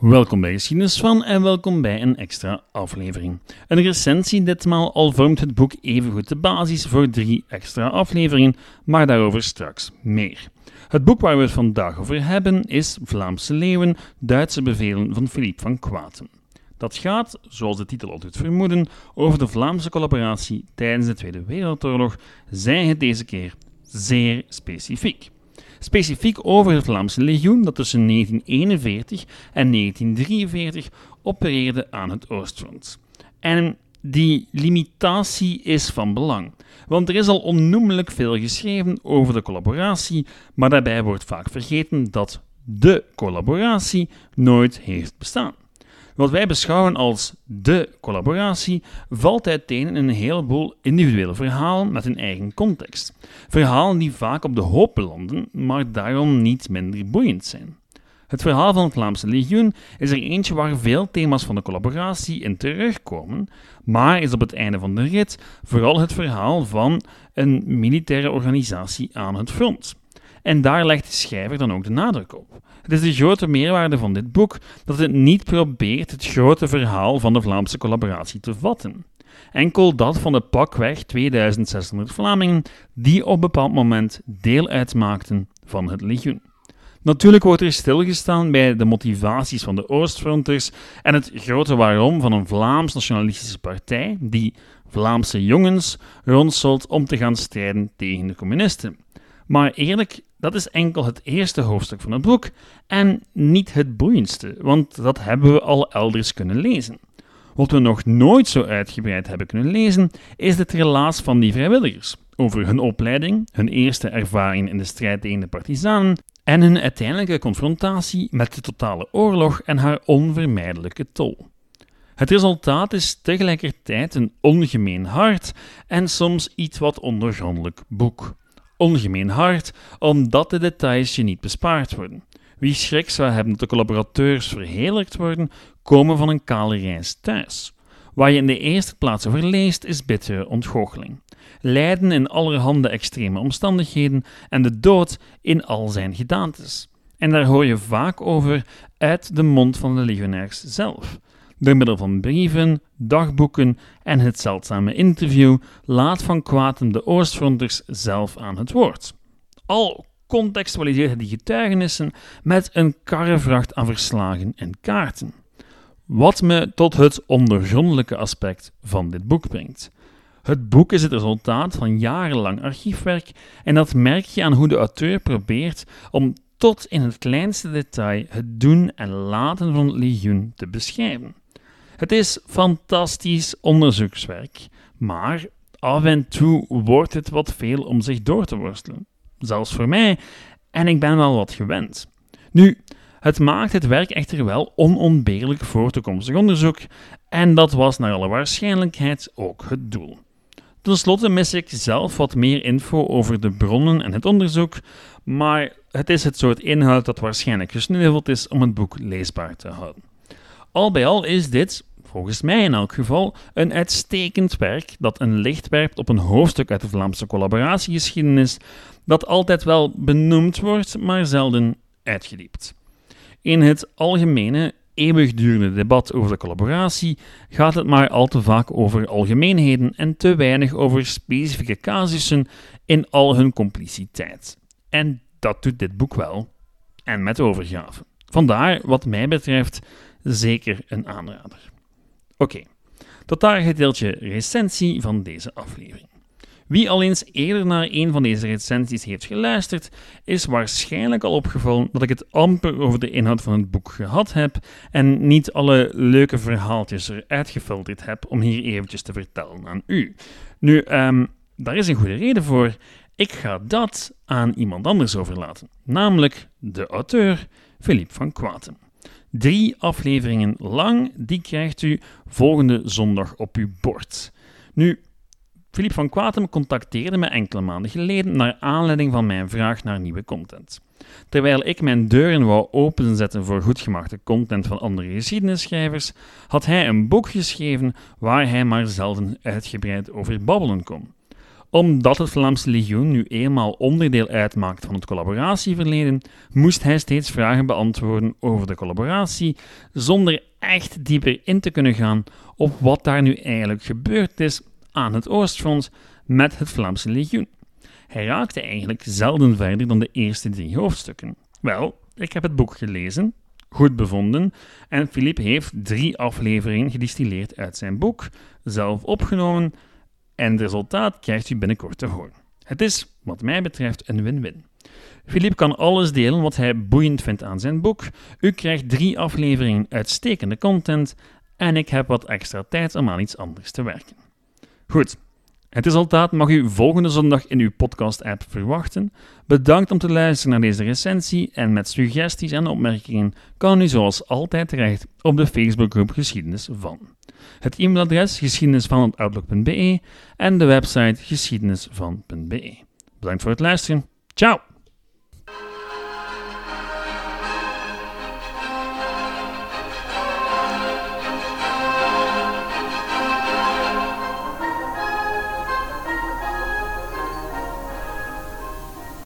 Welkom bij Geschiedenis van en welkom bij een extra aflevering. Een recensie ditmaal al vormt het boek evengoed de basis voor drie extra afleveringen, maar daarover straks meer. Het boek waar we het vandaag over hebben is Vlaamse Leeuwen, Duitse bevelen van Philippe van Quaten. Dat gaat, zoals de titel al doet vermoeden, over de Vlaamse collaboratie tijdens de Tweede Wereldoorlog, zij het deze keer zeer specifiek specifiek over het Vlaamse legioen dat tussen 1941 en 1943 opereerde aan het Oostfront. En die limitatie is van belang, want er is al onnoemelijk veel geschreven over de collaboratie, maar daarbij wordt vaak vergeten dat de collaboratie nooit heeft bestaan. Wat wij beschouwen als de collaboratie valt uiteen in een heleboel individuele verhalen met een eigen context. Verhalen die vaak op de hoop belanden, maar daarom niet minder boeiend zijn. Het verhaal van het Vlaamse legioen is er eentje waar veel thema's van de collaboratie in terugkomen, maar is op het einde van de rit vooral het verhaal van een militaire organisatie aan het front. En daar legt de schrijver dan ook de nadruk op. Het is de grote meerwaarde van dit boek dat het niet probeert het grote verhaal van de Vlaamse collaboratie te vatten. Enkel dat van de pakweg 2600 Vlamingen die op bepaald moment deel uitmaakten van het legioen. Natuurlijk wordt er stilgestaan bij de motivaties van de Oostfronters en het grote waarom van een Vlaams nationalistische partij die Vlaamse jongens rondselt om te gaan strijden tegen de communisten. Maar eerlijk, dat is enkel het eerste hoofdstuk van het boek en niet het boeiendste, want dat hebben we al elders kunnen lezen. Wat we nog nooit zo uitgebreid hebben kunnen lezen, is het relaas van die vrijwilligers over hun opleiding, hun eerste ervaringen in de strijd tegen de partizanen en hun uiteindelijke confrontatie met de totale oorlog en haar onvermijdelijke tol. Het resultaat is tegelijkertijd een ongemeen hard en soms iets wat ondergrondelijk boek ongemeen hard, omdat de details je niet bespaard worden. Wie schrik zou hebben dat de collaborateurs verheerlijkt worden, komen van een kale reis thuis. Waar je in de eerste plaats over leest, is bittere ontgoocheling. Lijden in allerhande extreme omstandigheden en de dood in al zijn gedaantes. En daar hoor je vaak over uit de mond van de legionairs zelf. Door middel van brieven, dagboeken en het zeldzame interview laat Van Kwaten de Oostfronters zelf aan het woord. Al contextualiseert hij die getuigenissen met een karrevracht aan verslagen en kaarten. Wat me tot het ondergrondelijke aspect van dit boek brengt. Het boek is het resultaat van jarenlang archiefwerk en dat merk je aan hoe de auteur probeert om tot in het kleinste detail het doen en laten van het legioen te beschrijven. Het is fantastisch onderzoekswerk, maar af en toe wordt het wat veel om zich door te worstelen. Zelfs voor mij, en ik ben wel wat gewend. Nu, het maakt het werk echter wel onontbeerlijk voor toekomstig onderzoek, en dat was naar alle waarschijnlijkheid ook het doel. Ten slotte mis ik zelf wat meer info over de bronnen en het onderzoek, maar het is het soort inhoud dat waarschijnlijk gesneuveld is om het boek leesbaar te houden. Al bij al is dit, volgens mij in elk geval, een uitstekend werk dat een licht werpt op een hoofdstuk uit de Vlaamse collaboratiegeschiedenis dat altijd wel benoemd wordt, maar zelden uitgediept. In het algemene, eeuwigdurende debat over de collaboratie gaat het maar al te vaak over algemeenheden en te weinig over specifieke casussen in al hun compliciteit. En dat doet dit boek wel, en met overgave. Vandaar, wat mij betreft, zeker een aanrader. Oké, tot daar het deeltje recensie van deze aflevering. Wie al eens eerder naar een van deze recensies heeft geluisterd, is waarschijnlijk al opgevallen dat ik het amper over de inhoud van het boek gehad heb en niet alle leuke verhaaltjes eruit gefilterd heb om hier eventjes te vertellen aan u. Nu, um, daar is een goede reden voor. Ik ga dat aan iemand anders overlaten, namelijk de auteur Philippe van Kwaten. Drie afleveringen lang, die krijgt u volgende zondag op uw bord. Nu, Philippe van Quatem contacteerde me enkele maanden geleden naar aanleiding van mijn vraag naar nieuwe content. Terwijl ik mijn deuren wou openzetten voor goedgemaakte content van andere geschiedenisschrijvers, had hij een boek geschreven waar hij maar zelden uitgebreid over babbelen kon. Omdat het Vlaamse Legioen nu eenmaal onderdeel uitmaakt van het collaboratieverleden, moest hij steeds vragen beantwoorden over de collaboratie, zonder echt dieper in te kunnen gaan op wat daar nu eigenlijk gebeurd is aan het Oostfront met het Vlaamse Legioen. Hij raakte eigenlijk zelden verder dan de eerste drie hoofdstukken. Wel, ik heb het boek gelezen, goed bevonden, en Philippe heeft drie afleveringen gedistilleerd uit zijn boek, zelf opgenomen, en het resultaat krijgt u binnenkort te horen. Het is, wat mij betreft, een win-win. Philippe kan alles delen wat hij boeiend vindt aan zijn boek. U krijgt drie afleveringen uitstekende content en ik heb wat extra tijd om aan iets anders te werken. Goed, het resultaat mag u volgende zondag in uw podcast-app verwachten. Bedankt om te luisteren naar deze recensie en met suggesties en opmerkingen kan u zoals altijd terecht op de Facebookgroep Geschiedenis van. Het e-mailadres geschiedenisvan.outlook.be en de website geschiedenisvan.be. Bedankt voor het luisteren. Ciao!